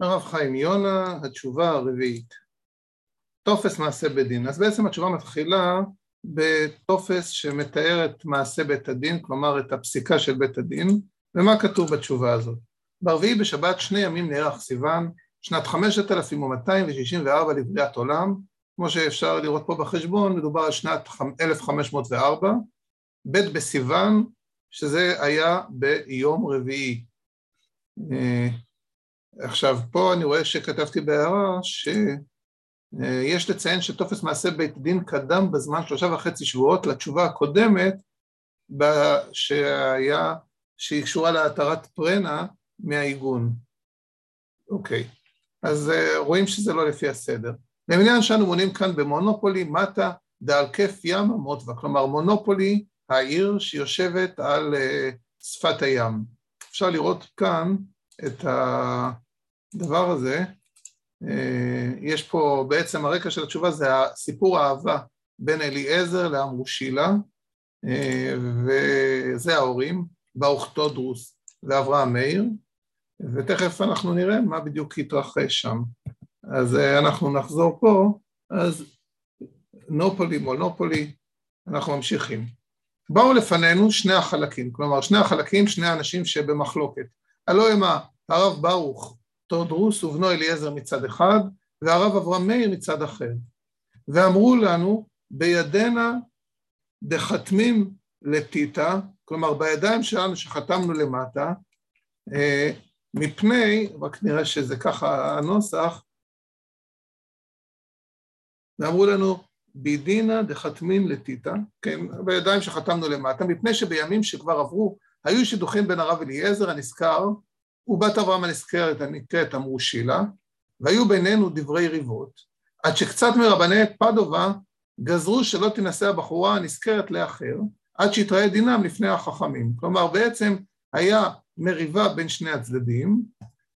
הרב חיים יונה, התשובה הרביעית. טופס מעשה בית דין. אז בעצם התשובה מתחילה בטופס שמתאר את מעשה בית הדין, כלומר את הפסיקה של בית הדין, ומה כתוב בתשובה הזאת. ברביעי בשבת שני ימים נערך סיוון, שנת 5264 לבריאת עולם, כמו שאפשר לראות פה בחשבון, מדובר על שנת 1504, ב' בסיוון, שזה היה ביום רביעי. אה, עכשיו, פה אני רואה שכתבתי בהערה שיש לציין שטופס מעשה בית דין קדם בזמן שלושה וחצי שבועות לתשובה הקודמת שהיה, שהיא קשורה להתרת פרנה מהעיגון. אוקיי, אז אה, רואים שזה לא לפי הסדר. למניין שאנו מונים כאן במונופולי מטה דעל כיף ים המוטווה, כלומר מונופולי העיר שיושבת על אה, שפת הים. אפשר לראות כאן את הדבר הזה, אה, יש פה בעצם הרקע של התשובה זה סיפור האהבה בין אליעזר לאמרושילה, אה, וזה ההורים, באוכטודרוס ואברהם מאיר, ותכף אנחנו נראה מה בדיוק התרחש שם. אז אה, אנחנו נחזור פה, אז נופולי, מונופולי, אנחנו ממשיכים. באו לפנינו שני החלקים, כלומר שני החלקים, שני אנשים שבמחלוקת. הלא הם הרב ברוך תורדרוס ובנו אליעזר מצד אחד, והרב אברהם מאיר מצד אחר. ואמרו לנו, בידנה דחתמים לטיטה, כלומר בידיים שלנו שחתמנו למטה, אה, מפני, רק נראה שזה ככה הנוסח, ואמרו לנו, בידינה דחתמין לטיטה, כן, בידיים שחתמנו למטה, מפני שבימים שכבר עברו, היו שידוכים בין הרב אליעזר הנזכר ובת אברהם הנזכרת הנקראת אמרו שילה, והיו בינינו דברי ריבות, עד שקצת מרבני פדובה גזרו שלא תינשא הבחורה הנזכרת לאחר, עד שיתראה דינם לפני החכמים. כלומר, בעצם היה מריבה בין שני הצדדים,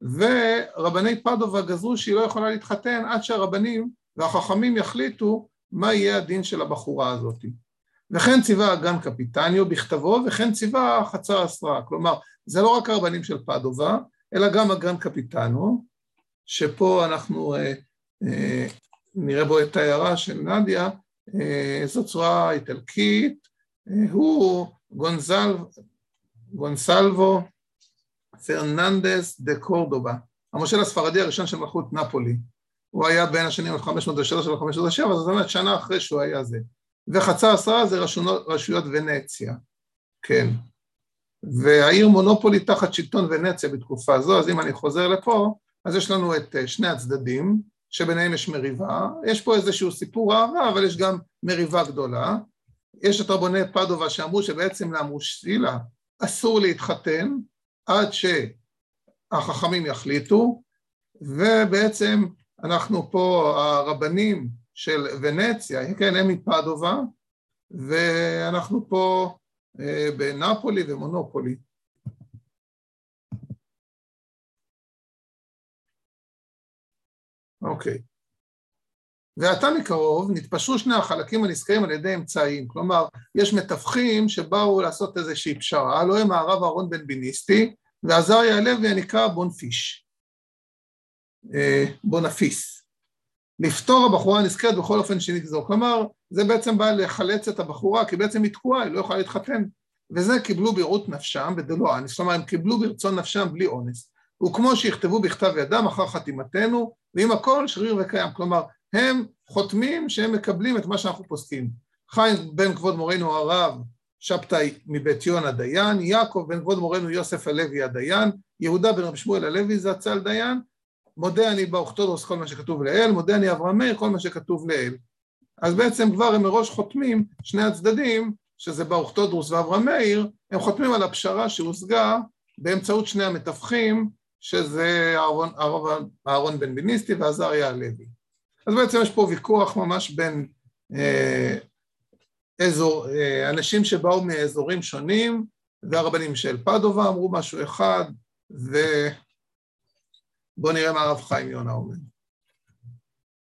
ורבני פדובה גזרו שהיא לא יכולה להתחתן עד שהרבנים והחכמים יחליטו מה יהיה הדין של הבחורה הזאת. וכן ציווה אגן קפיטניו בכתבו, וכן ציווה חצר אסרה. כלומר, זה לא רק הרבנים של פדובה, אלא גם אגן קפיטנו, שפה אנחנו אה, אה, נראה בו את ההערה של נדיה, אה, זו צורה איטלקית, אה, הוא גונזל, גונסלבו פרננדס דה קורדובה, המושל הספרדי הראשון של מלכות נפולי. הוא היה בין השנים 503 ל-507, זאת אומרת שנה אחרי שהוא היה זה. וחצר עשרה זה רשויות, רשויות ונציה, כן. והעיר מונופולי תחת שלטון ונציה בתקופה זו, אז אם אני חוזר לפה, אז יש לנו את אה, שני הצדדים, שביניהם יש מריבה, יש פה איזשהו סיפור אהבה, אבל יש גם מריבה גדולה. יש את רבוני פדובה שאמרו שבעצם לאמרושילה אסור להתחתן עד שהחכמים יחליטו, ובעצם אנחנו פה, הרבנים של ונציה, כן, הם מפדובה, ואנחנו פה בנפולי ומונופולי. אוקיי. ועתה מקרוב נתפשרו שני החלקים הנזכרים על ידי אמצעים, כלומר, יש מתווכים שבאו לעשות איזושהי פשרה, הלוא הם הרב אהרון בן ביניסטי ועזריה הלוי הנקרא בונפיש, אה, בונפיס. לפתור הבחורה הנזכרת בכל אופן שנגזור. כלומר, זה בעצם בא לחלץ את הבחורה, כי בעצם היא תקועה, היא לא יכולה להתחתן. וזה קיבלו בראות נפשם ודלא אנס, כלומר הם קיבלו ברצון נפשם בלי אונס. וכמו שיכתבו בכתב ידם אחר חתימתנו, ועם הכל שריר וקיים. כלומר, הם חותמים שהם מקבלים את מה שאנחנו פוסקים. חיים בן כבוד מורנו הרב שבתאי מבית יונה דיין, יעקב בן כבוד מורנו יוסף הלוי הדיין, יהודה בן רב שמואל הלוי זצ"ל דיין, מודה אני באוכטודוס כל מה שכתוב לאל, מודה אני אברהם מאיר כל מה שכתוב לאל. אז בעצם כבר הם מראש חותמים, שני הצדדים, שזה באוכטודרוס ואברהם מאיר, הם חותמים על הפשרה שהושגה באמצעות שני המתווכים, שזה אהרון, אהרון, אהרון בן ביניסטי ועזריה הלוי. אז בעצם יש פה ויכוח ממש בין אה, אזור, אה, אנשים שבאו מאזורים שונים, והרבנים של פדובה אמרו משהו אחד, ו... בואו נראה מה הרב חיים יונה אומר.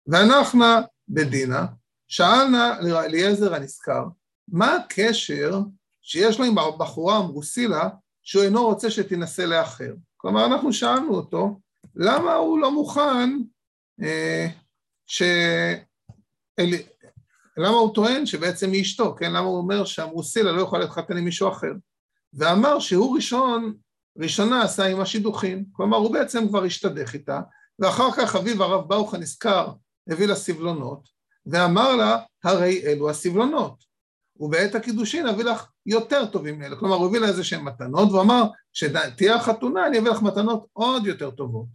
ואנחנו בדינה, שאלנה לאליעזר הנזכר, מה הקשר שיש לו עם הבחורה המרוסילה שהוא אינו רוצה שתינשא לאחר? כלומר, אנחנו שאלנו אותו, למה הוא לא מוכן, אה, ש... אל... למה הוא טוען שבעצם היא אשתו, כן? למה הוא אומר שהמרוסילה לא יכולה להתחתן עם מישהו אחר? ואמר שהוא ראשון, ראשונה עשה עם השידוכים, כלומר הוא בעצם כבר השתדך איתה, ואחר כך אביו הרב ברוך הנזכר הביא לה סבלונות, ואמר לה, הרי אלו הסבלונות. ובעת הקידושין אביא לך יותר טובים מאלה. כלומר, הוא הביא לה איזה שהן מתנות, והוא אמר, כשתהיה החתונה אני אביא לך מתנות עוד יותר טובות.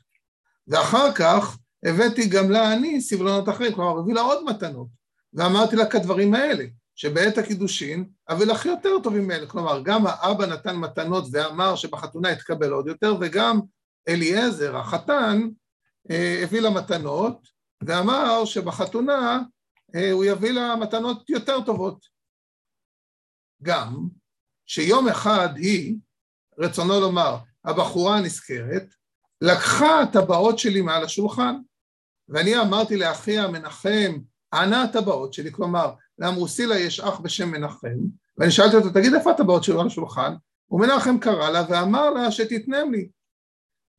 ואחר כך הבאתי גם לה אני סבלונות אחרים, כלומר, הביא לה עוד מתנות. ואמרתי לה כדברים האלה, שבעת הקידושין אביא לך יותר טובים מאלה. כלומר, גם האבא נתן מתנות ואמר שבחתונה יתקבל עוד יותר, וגם אליעזר, החתן, אה, הביא לה מתנות, ואמר שבחתונה אה, הוא יביא לה מתנות יותר טובות. גם שיום אחד היא, רצונו לומר, הבחורה הנזכרת, לקחה הטבעות שלי מעל השולחן, ואני אמרתי לאחיה מנחם, אנה הטבעות שלי? כלומר, לאמרוסילא יש אח בשם מנחם, ואני שאלתי אותו, תגיד איפה הטבעות שלו על השולחן? ומנחם קרא לה ואמר לה שתתנם לי.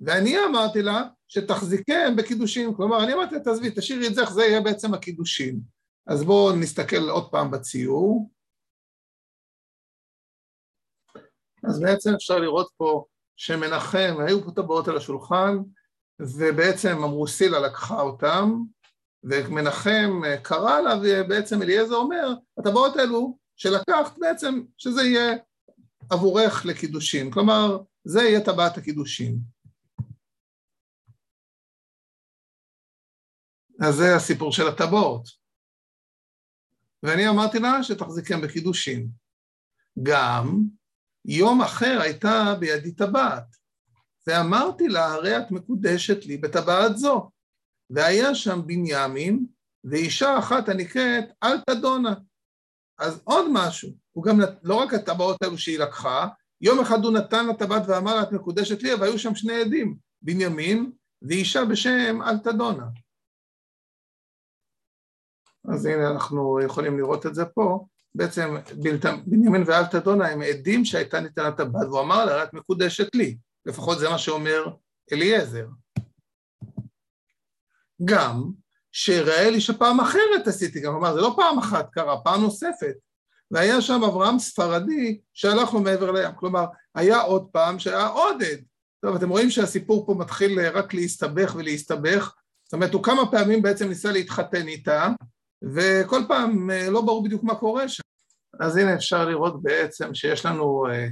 ואני אמרתי לה שתחזיקם בקידושים, כלומר, אני אמרתי לה, תעזבי, תשאירי את זה, זה יהיה בעצם הקידושים. אז בואו נסתכל עוד פעם בציור. אז בעצם אפשר לראות פה שמנחם, היו פה טבעות על השולחן, ובעצם אמרו סילה לקחה אותם, ומנחם קרא לה, ובעצם אליעזר אומר, הטבעות האלו שלקחת בעצם, שזה יהיה עבורך לקידושין, כלומר, זה יהיה טבעת הקידושין. אז זה הסיפור של הטבעות. ואני אמרתי לה שתחזיקם בקידושין. גם יום אחר הייתה בידי טבעת, ואמרתי לה, הרי את מקודשת לי בטבעת זו. והיה שם בנימין, ואישה אחת הנקראת אלטדונה. אז עוד משהו, הוא גם, לא רק הטבעות האלו שהיא לקחה, יום אחד הוא נתן לה טבעת ואמר לה, את מקודשת לי, אבל היו שם שני עדים, בנימין ואישה בשם אלטדונה. אז הנה אנחנו יכולים לראות את זה פה. בעצם בנימין ואלטדונה הם עדים שהייתה ניתנת הבת, והוא אמר לה, את מקודשת לי. לפחות זה מה שאומר אליעזר. גם שיראה לי שפעם אחרת עשיתי, אמר, זה לא פעם אחת קרה, פעם נוספת. והיה שם אברהם ספרדי שהלך לו מעבר לים. כלומר, היה עוד פעם שהיה עוד עד. טוב, אתם רואים שהסיפור פה מתחיל רק להסתבך ולהסתבך. זאת אומרת, הוא כמה פעמים בעצם ניסה להתחתן איתה, וכל פעם אה, לא ברור בדיוק מה קורה שם. אז הנה אפשר לראות בעצם שיש לנו אה,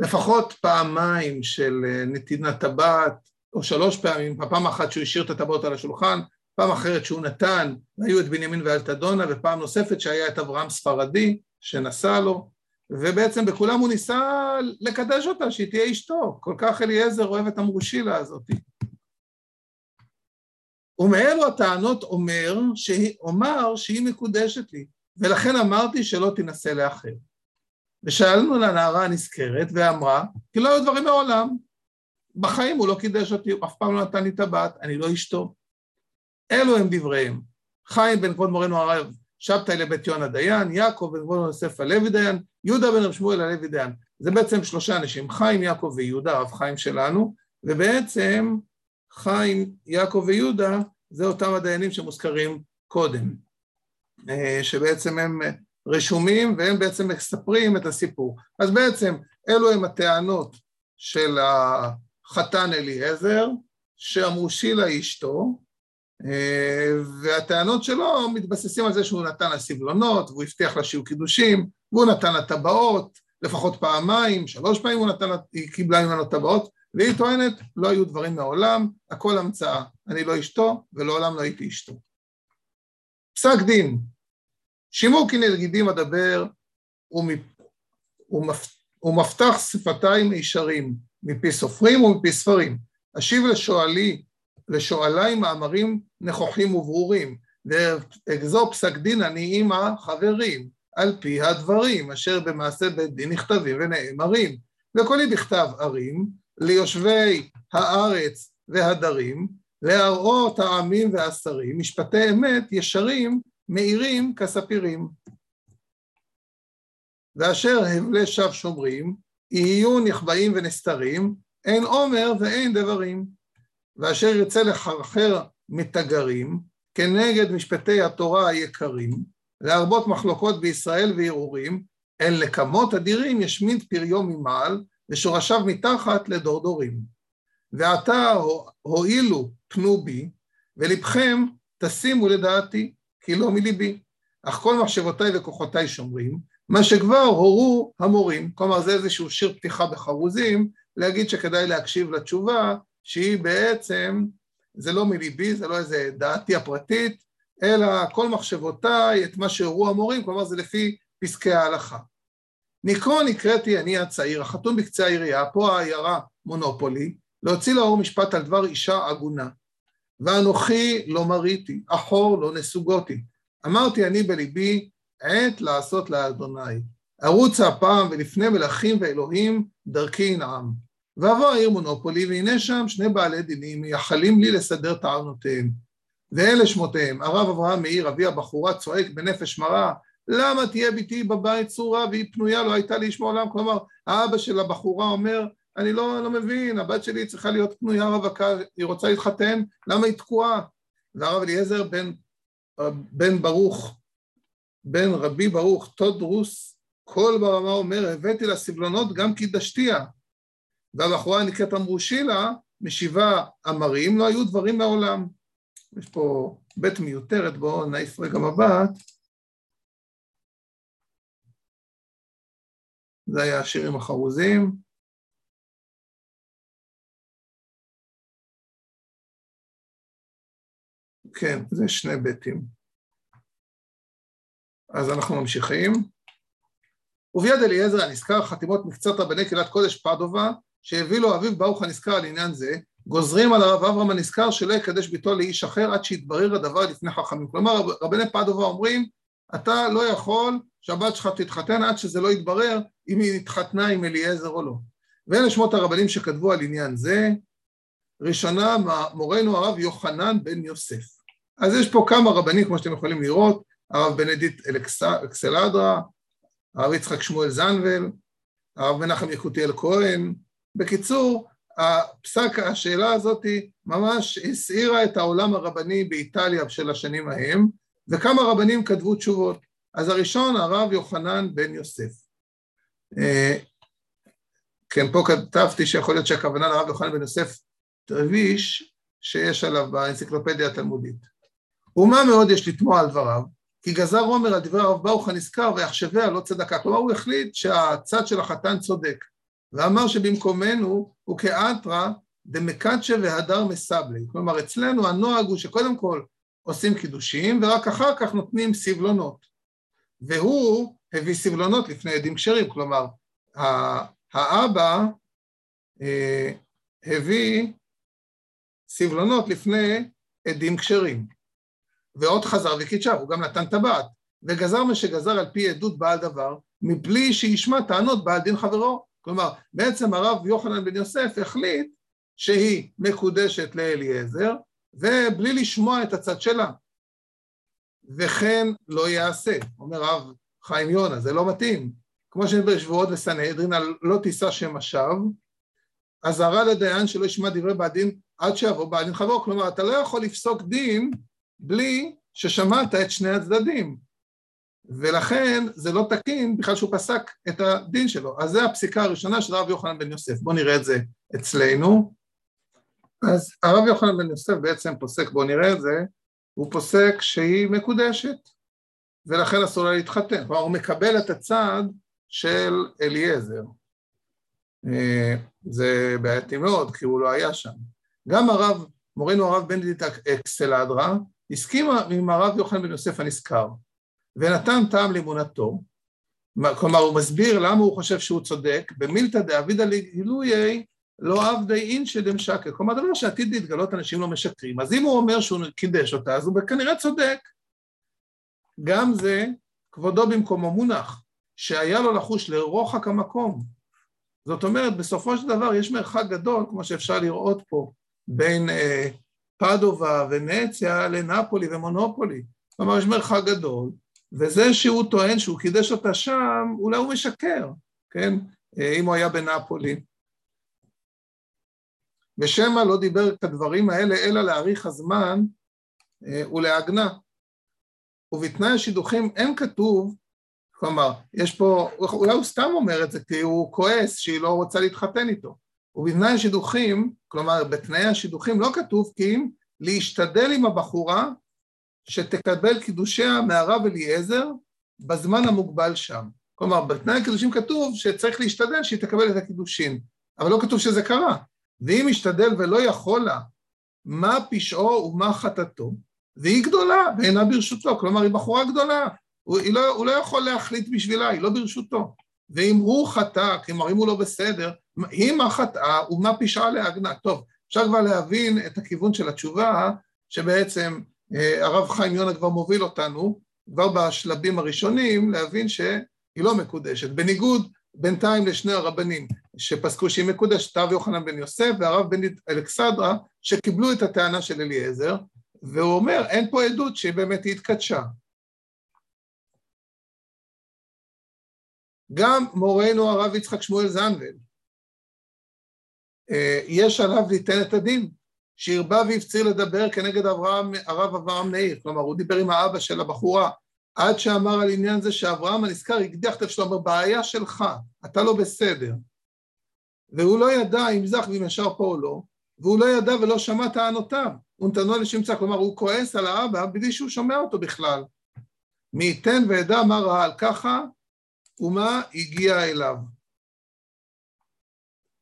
לפחות פעמיים של אה, נתינת טבעת, או שלוש פעמים, פעם אחת שהוא השאיר את הטבעות על השולחן, פעם אחרת שהוא נתן, היו את בנימין ואלטדונה, ופעם נוספת שהיה את אברהם ספרדי, שנשא לו, ובעצם בכולם הוא ניסה לקדש אותה, שהיא תהיה אשתו, כל כך אליעזר אוהב את המרושילה הזאתי. ומאלו הטענות אומר, אומר שהיא מקודשת לי, ולכן אמרתי שלא תנסה לאחר. ושאלנו לנערה הנזכרת, ואמרה, כי לא היו דברים מעולם. בחיים הוא לא קידש אותי, הוא אף פעם לא נתן לי טבעת, אני לא אשתו. אלו הם דבריהם. חיים בן כבוד מורנו הרב שבתאי לבית יונה דיין, יעקב בן כבוד יוסף הלוי דיין, יהודה בן רב שמואל הלוי דיין. זה בעצם שלושה אנשים, חיים, יעקב ויהודה, הרב חיים שלנו, ובעצם חיים, יעקב ויהודה, זה אותם הדיינים שמוזכרים קודם, אה, שבעצם הם רשומים והם בעצם מספרים את הסיפור. אז בעצם אלו הם הטענות של החתן אליעזר, שאמרו שילה אשתו, אה, והטענות שלו מתבססים על זה שהוא נתן לה סבלונות, והוא הבטיח לה שיהיו קידושים, והוא נתן לה טבעות, לפחות פעמיים, שלוש פעמים הוא נתן לה, היא קיבלה ממנו טבעות, והיא טוענת, לא היו דברים מעולם, הכל המצאה, אני לא אשתו ולעולם לא הייתי אשתו. פסק דין, שימור כנגידים אדבר ומפתח שפתיים מישרים מפי סופרים ומפי ספרים. אשיב לשואלי, לשואלי מאמרים נכוחים וברורים, ואגזור פסק דין אני עם החברים, על פי הדברים אשר במעשה בית דין נכתבים ונאמרים. וקולי בכתב ערים, ליושבי הארץ והדרים, להראות העמים והשרים, משפטי אמת ישרים מאירים כספירים. ואשר הבלי שווא שומרים, יהיו נכבעים ונסתרים, אין עומר ואין דברים. ואשר ירצה לחרחר מתגרים, כנגד משפטי התורה היקרים, להרבות מחלוקות בישראל וערעורים, אל נקמות אדירים ישמיד פריו ממעל, ושורשיו מתחת לדורדורים. ועתה הואילו פנו בי, ולבכם תשימו לדעתי, כי לא מליבי. אך כל מחשבותיי וכוחותיי שומרים, מה שכבר הורו המורים. כלומר, זה איזשהו שיר פתיחה בחרוזים, להגיד שכדאי להקשיב לתשובה, שהיא בעצם, זה לא מליבי, זה לא איזה דעתי הפרטית, אלא כל מחשבותיי, את מה שהורו המורים, כלומר זה לפי פסקי ההלכה. ניקרו נקראתי אני הצעיר, החתום בקצה העירייה, פה העיירה מונופולי, להוציא לאור משפט על דבר אישה עגונה. ואנוכי לא מריתי, אחור לא נסוגותי. אמרתי אני בליבי, עת לעשות לאדוני. ערוץ הפעם ולפני מלכים ואלוהים, דרכי ינעם. ואבוא העיר מונופולי, והנה שם שני בעלי דינים מייחלים לי לסדר טענותיהם. ואלה שמותיהם, הרב אברהם מאיר, אבי הבחורה, צועק בנפש מרה, למה תהיה ביתי בבית צורה והיא פנויה לא הייתה לאיש מעולם? כלומר, האבא של הבחורה אומר, אני לא, לא מבין, הבת שלי צריכה להיות פנויה רווקה, היא רוצה להתחתן, למה היא תקועה? והרב אליעזר בן, בן ברוך, בן רבי ברוך, תודרוס, כל ברמה אומר, הבאתי לה סבלונות גם כי דשתיה. והבחורה נקראת אמרושילה, משיבה אמרים, לא היו דברים מעולם. יש פה בית מיותרת, בואו נעיף רגע מבט. זה היה השירים החרוזים. כן, זה שני ביתים. אז אנחנו ממשיכים. וביד אליעזר הנזכר חתימות מקצת רבני קהילת קודש פדובה, שהביא לו אביו ברוך הנזכר על עניין זה, גוזרים על הרב אברהם הנזכר שלא יקדש ביתו לאיש אחר עד שיתברר הדבר לפני חכמים. כלומר, רבני פדובה אומרים, אתה לא יכול שהבת שלך תתחתן עד שזה לא יתברר אם היא התחתנה עם אליעזר או לא. ואלה שמות הרבנים שכתבו על עניין זה, ראשונה מורנו הרב יוחנן בן יוסף. אז יש פה כמה רבנים כמו שאתם יכולים לראות, הרב בנדיט אקסלדרה, הרב יצחק שמואל זנבל, הרב מנחם יקותיאל כהן. בקיצור, הפסק, השאלה הזאת ממש הסעירה את העולם הרבני באיטליה של השנים ההם, וכמה רבנים כתבו תשובות. אז הראשון, הרב יוחנן בן יוסף. אה, כן, פה כתבתי שיכול להיות שהכוונה לרב יוחנן בן יוסף טרוויש, שיש עליו באנציקלופדיה התלמודית. ומה מאוד יש לתמוע על דבריו, כי גזר עומר על דברי הרב ברוך הנזכר ויחשביה לא צדקה. כלומר, הוא החליט שהצד של החתן צודק, ואמר שבמקומנו הוא כאתרא דמקדשה והדר מסבלי. כלומר, אצלנו הנוהג הוא שקודם כל עושים קידושים, ורק אחר כך נותנים סבלונות. והוא הביא סבלונות לפני עדים כשרים, כלומר, האבא אה, הביא סבלונות לפני עדים כשרים. ועוד חזר וקידשה, הוא גם נתן טבעת, וגזר מה שגזר על פי עדות בעל דבר, מבלי שישמע טענות בעל דין חברו. כלומר, בעצם הרב יוחנן בן יוסף החליט שהיא מקודשת לאליעזר, ובלי לשמוע את הצד שלה. וכן לא יעשה, אומר הרב חיים יונה, זה לא מתאים. כמו שנדבר שבועות וסנהדרין לא תישא שם השווא, אזהרה לדיין שלא ישמע דברי בעל דין עד שיבוא בעל דין חברו, כלומר אתה לא יכול לפסוק דין בלי ששמעת את שני הצדדים, ולכן זה לא תקין בכלל שהוא פסק את הדין שלו. אז זו הפסיקה הראשונה של הרב יוחנן בן יוסף. בואו נראה את זה אצלנו. אז הרב יוחנן בן יוסף בעצם פוסק, בואו נראה את זה, הוא פוסק שהיא מקודשת, ולכן אסור לה להתחתן. כלומר, הוא מקבל את הצד של אליעזר. אה, זה בעייתי מאוד, כי הוא לא היה שם. גם הרב, מורנו הרב בנדיט אקסלדרה, הסכים עם הרב יוחנן בן יוסף הנזכר, ונתן טעם לאמונתו, כלומר הוא מסביר למה הוא חושב שהוא צודק, במילתא דאבידא לגילויי לא עבדי אינשא דמשקר, כלומר דבר שעתיד להתגלות אנשים לא משקרים, אז אם הוא אומר שהוא קידש אותה, אז הוא כנראה צודק. גם זה כבודו במקומו מונח, שהיה לו לחוש לרוחק המקום. זאת אומרת, בסופו של דבר יש מרחק גדול, כמו שאפשר לראות פה, בין אה, פדובה ונציה לנפולי ומונופולי. כלומר, יש מרחק גדול, וזה שהוא טוען שהוא קידש אותה שם, אולי הוא משקר, כן? אה, אם הוא היה בנפולי. ושמא לא דיבר את הדברים האלה אלא להאריך הזמן אה, ולהגנה. ובתנאי השידוכים אין כתוב, כלומר, יש פה, אולי הוא סתם אומר את זה כי הוא כועס שהיא לא רוצה להתחתן איתו. ובתנאי השידוכים, כלומר בתנאי השידוכים לא כתוב כי אם להשתדל עם הבחורה שתקבל קידושיה מהרב אליעזר בזמן המוגבל שם. כלומר, בתנאי הקידושים כתוב שצריך להשתדל שהיא תקבל את הקידושין, אבל לא כתוב שזה קרה. ואם ישתדל ולא יכול לה, מה פשעו ומה חטאתו? והיא גדולה ואינה ברשותו, כלומר היא בחורה גדולה, הוא, לא, הוא לא יכול להחליט בשבילה, היא לא ברשותו. ואם הוא חטא, כלומר אם הוא לא בסדר, היא מה חטאה ומה פשעה להגנה. טוב, אפשר כבר להבין את הכיוון של התשובה, שבעצם אה, הרב חיים יונה כבר מוביל אותנו, כבר בשלבים הראשונים, להבין שהיא לא מקודשת. בניגוד בינתיים לשני הרבנים שפסקו שהיא מקודשת, הרב יוחנן בן יוסף והרב בן אלכסדרה, שקיבלו את הטענה של אליעזר, והוא אומר, אין פה עדות שהיא באמת התקדשה. גם מורנו הרב יצחק שמואל זנבל, אה, יש עליו ליתן את הדין, שהרבה והפציר לדבר כנגד אברהם, הרב אברהם מאיר, כלומר הוא דיבר עם האבא של הבחורה, עד שאמר על עניין זה שאברהם הנזכר הקדיח את אבשלום, אומר בעיה שלך, אתה לא בסדר. והוא לא ידע אם זך ואם ישר פה או לא, והוא לא ידע ולא שמע טענותיו, הוא נתנו לשמצה, כלומר הוא כועס על האבא בלי שהוא שומע אותו בכלל. מי ייתן וידע מה ראה על ככה ומה הגיע אליו.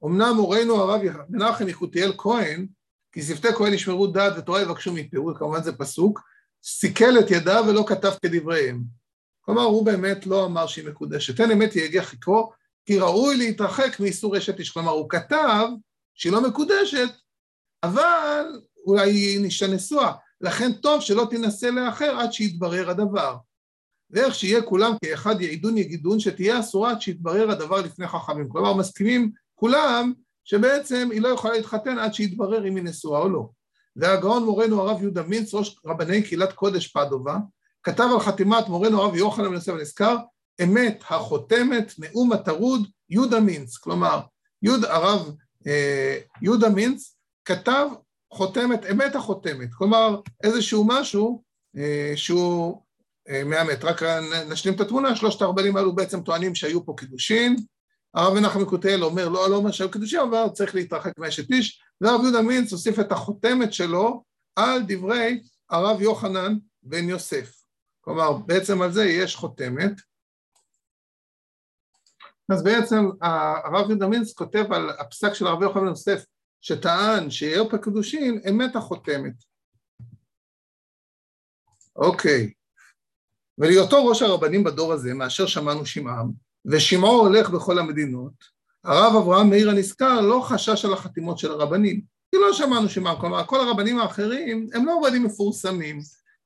אמנם מורנו הרב מנחם יחותיאל כהן, כי שפתי כהן ישמרו דעת ותורה יבקשו מפירוט, כמובן זה פסוק, סיכל את ידיו ולא כתב כדבריהם. כלומר, הוא באמת לא אמר שהיא מקודשת. אין אמת יגיע חיקרו, כי ראוי להתרחק מאיסור אשת איש. כלומר, הוא כתב שהיא לא מקודשת, אבל אולי היא אישה נשואה. לכן טוב שלא תינשא לאחר עד שיתברר הדבר. ואיך שיהיה כולם כאחד יעידון יגידון, שתהיה אסורה עד שיתברר הדבר לפני חכמים. כלומר, מסכימים כולם שבעצם היא לא יכולה להתחתן עד שיתברר אם היא נשואה או לא. והגאון מורנו הרב יהודה מינץ, ראש רבני קהילת קודש פדובה, כתב על חתימת מורנו הרב יוחנן בן יוסף הנזכר, אמת החותמת, נאום הטרוד, יהודה מינץ. כלומר, יהוד הרב אה, יהודה מינץ כתב חותמת, אמת החותמת. כלומר, איזשהו משהו אה, שהוא אה, מאמת. רק נשלים את התמונה, שלושת הרבנים האלו בעצם טוענים שהיו פה קידושין, הרב מנחם מקוטל אומר, לא, לא אומר שהיו קידושים, אבל צריך להתרחק מאשת איש, והרב יהודה מינץ הוסיף את החותמת שלו על דברי הרב יוחנן בן יוסף. כלומר, בעצם על זה יש חותמת. אז בעצם הרב יהודה מינץ כותב על הפסק של הרב יוחנן בן יוסף, שטען שיהיה פה קידושין, אמת החותמת. אוקיי. ולהיותו ראש הרבנים בדור הזה, מאשר שמענו שמעם, ושמעו הולך בכל המדינות, הרב אברהם מאיר הנזכר לא חשש על החתימות של הרבנים, כי לא שמענו שמעו, כלומר כל הרבנים האחרים הם לא רבנים מפורסמים,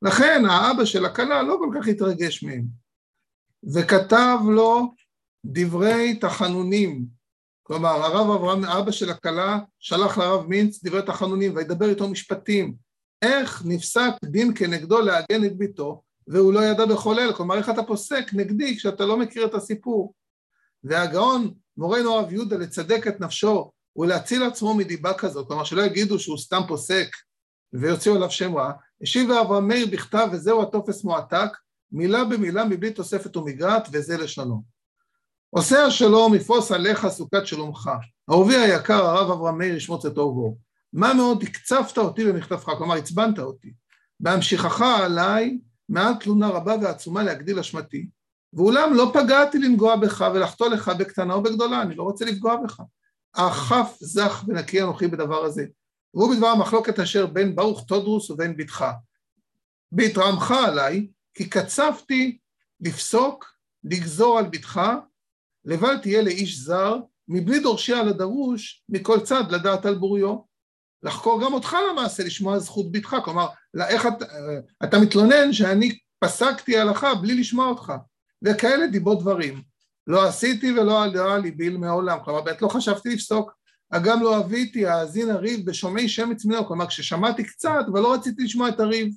לכן האבא של הכלה לא כל כך התרגש מהם, וכתב לו דברי תחנונים, כלומר הרב אברהם, אבא של הכלה, שלח לרב מינץ דברי תחנונים וידבר איתו משפטים, איך נפסק דין כנגדו לעגן את ביתו והוא לא ידע אלה, כלומר איך אתה פוסק נגדי כשאתה לא מכיר את הסיפור. והגאון, מורנו הרב יהודה, לצדק את נפשו ולהציל עצמו מדיבה כזאת, כלומר שלא יגידו שהוא סתם פוסק ויוציאו עליו שם רע, השיב אברהם מאיר בכתב וזהו הטופס מועתק, מילה במילה מבלי תוספת ומגרעת וזה לשונו. עושה השלום יפוס עליך סוכת שלומך. אהובי היקר הרב אברהם מאיר ישמוץ את אהובו. מה מאוד הקצבת אותי במכתבך, כלומר עצבנת אותי. בהמשיכך עליי מעל תלונה רבה ועצומה להגדיל אשמתי, ואולם לא פגעתי לנגוע בך ולחטוא לך בקטנה או בגדולה, אני לא רוצה לפגוע בך. אכף זך ונקי אנוכי בדבר הזה. והוא בדבר המחלוקת אשר בין ברוך תודרוס ובין בתך. בהתרעמך עליי, כי קצבתי לפסוק, לגזור על בתך, לבל תהיה לאיש זר, מבלי דורשי על הדרוש, מכל צד לדעת על בוריו. לחקור גם אותך למעשה, לשמוע זכות בתך, כלומר, איך אתה, אתה מתלונן שאני פסקתי הלכה בלי לשמוע אותך, וכאלה דיבות דברים. לא עשיתי ולא עלה ליבי מעולם, כלומר, באמת לא חשבתי לפסוק, אגם לא אביתי האזין הריב בשומעי שם עצמנו, כלומר, כששמעתי קצת, אבל לא רציתי לשמוע את הריב.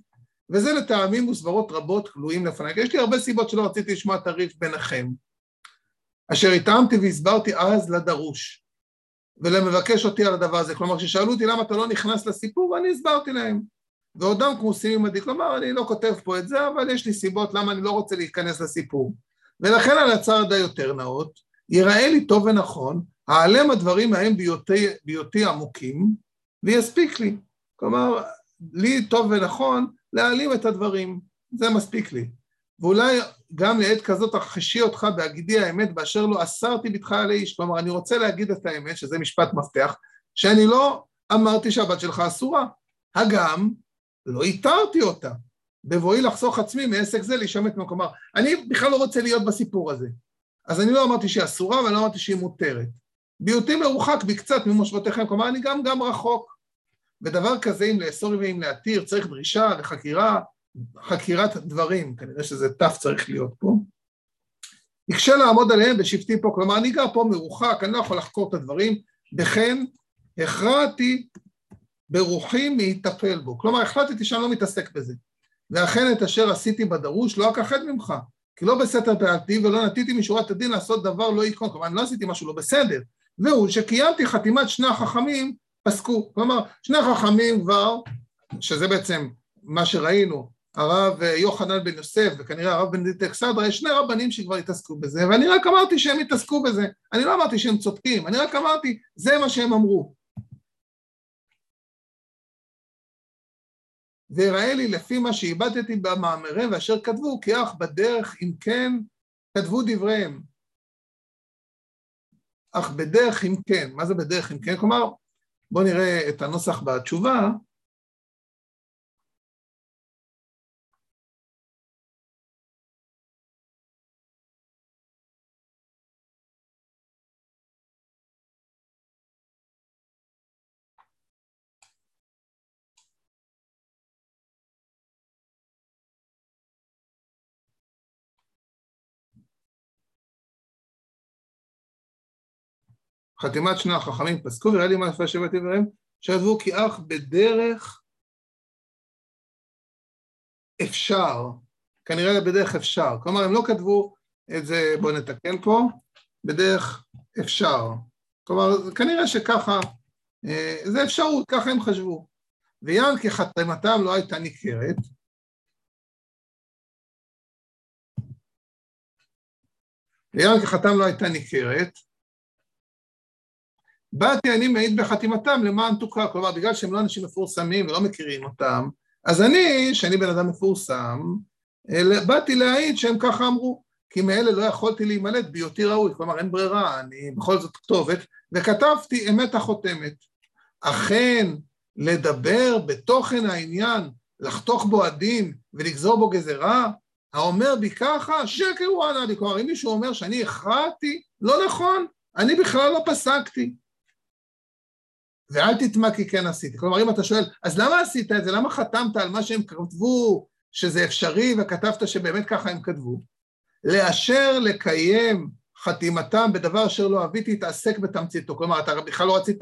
וזה לטעמים וסברות רבות גלויים לפניי. יש לי הרבה סיבות שלא רציתי לשמוע את הריב ביניכם. אשר התאמתי והסברתי אז לדרוש. ולמבקש אותי על הדבר הזה. כלומר, כששאלו אותי למה אתה לא נכנס לסיפור, אני הסברתי להם. ועודם כמוסים עמדי, כלומר, אני לא כותב פה את זה, אבל יש לי סיבות למה אני לא רוצה להיכנס לסיפור. ולכן על הצעד היותר נאות, ייראה לי טוב ונכון, אעלם הדברים ההם בהיותי, בהיותי עמוקים, ויספיק לי. כלומר, לי טוב ונכון להעלים את הדברים, זה מספיק לי. ואולי גם לעת כזאת אחשי אותך בהגידי האמת באשר לא אסרתי בתך על האיש. כלומר, אני רוצה להגיד את האמת, שזה משפט מפתח, שאני לא אמרתי שהבת שלך אסורה. הגם, לא איתרתי אותה. בבואי לחסוך עצמי מעסק זה להישמט ממקום. כלומר, אני בכלל לא רוצה להיות בסיפור הזה. אז אני לא אמרתי שהיא אסורה ואני לא אמרתי שהיא מותרת. בהיותי מרוחק בקצת ממושבותיכם, כלומר, אני גם גם רחוק. ודבר כזה, אם לאסור ואם להתיר, צריך דרישה וחקירה, חקירת דברים, כנראה שזה ת' צריך להיות פה. יקשה לעמוד עליהם בשבטי פה, כלומר, אני גר פה מרוחק, אני לא יכול לחקור את הדברים, וכן הכרעתי ברוחי מהיטפל בו. כלומר, החלטתי שאני לא מתעסק בזה. ואכן את אשר עשיתי בדרוש לא אכחד ממך, כי לא בסתר פעלתי ולא נטיתי משורת הדין לעשות דבר לא יקרון. כלומר, אני לא עשיתי משהו לא בסדר. והוא שקיימתי חתימת שני החכמים פסקו. כלומר, שני החכמים כבר, שזה בעצם מה שראינו, הרב יוחנן בן יוסף וכנראה הרב בנדיט אקסדרה, יש שני רבנים שכבר התעסקו בזה, ואני רק אמרתי שהם התעסקו בזה. אני לא אמרתי שהם צודקים, אני רק אמרתי, זה מה שהם אמרו. ויראה לי לפי מה שאיבדתי במאמריהם ואשר כתבו, כי אך בדרך אם כן כתבו דבריהם. אך בדרך אם כן, מה זה בדרך אם כן? כלומר, בואו נראה את הנוסח בתשובה. חתימת שני החכמים פסקו, וראה לי יפה שבט דבריהם, שעזבו כי אך בדרך אפשר, כנראה בדרך אפשר. כלומר, הם לא כתבו את זה, בואו נתקן פה, בדרך אפשר. כלומר, כנראה שככה, אה, זה אפשרות, ככה הם חשבו. ויען כי חתימתם לא הייתה ניכרת, ויען כי חתם לא הייתה ניכרת, באתי אני מעיד בחתימתם למען תוקרא, כלומר בגלל שהם לא אנשים מפורסמים ולא מכירים אותם, אז אני, שאני בן אדם מפורסם, באתי להעיד שהם ככה אמרו, כי מאלה לא יכולתי להימלט בהיותי ראוי, כלומר אין ברירה, אני בכל זאת כתובת, וכתבתי אמת החותמת. אכן, לדבר בתוכן העניין, לחתוך בו הדין ולגזור בו גזרה, האומר בי ככה, שקר לי. כלומר, אם מישהו אומר שאני הכרעתי, לא נכון, אני בכלל לא פסקתי. ואל תטמע כי כן עשיתי. כלומר, אם אתה שואל, אז למה עשית את זה? למה חתמת על מה שהם כתבו שזה אפשרי וכתבת שבאמת ככה הם כתבו? לאשר לקיים חתימתם בדבר אשר לא אביתי, תעסק בתמציתו. כלומר, אתה בכלל לא רצית,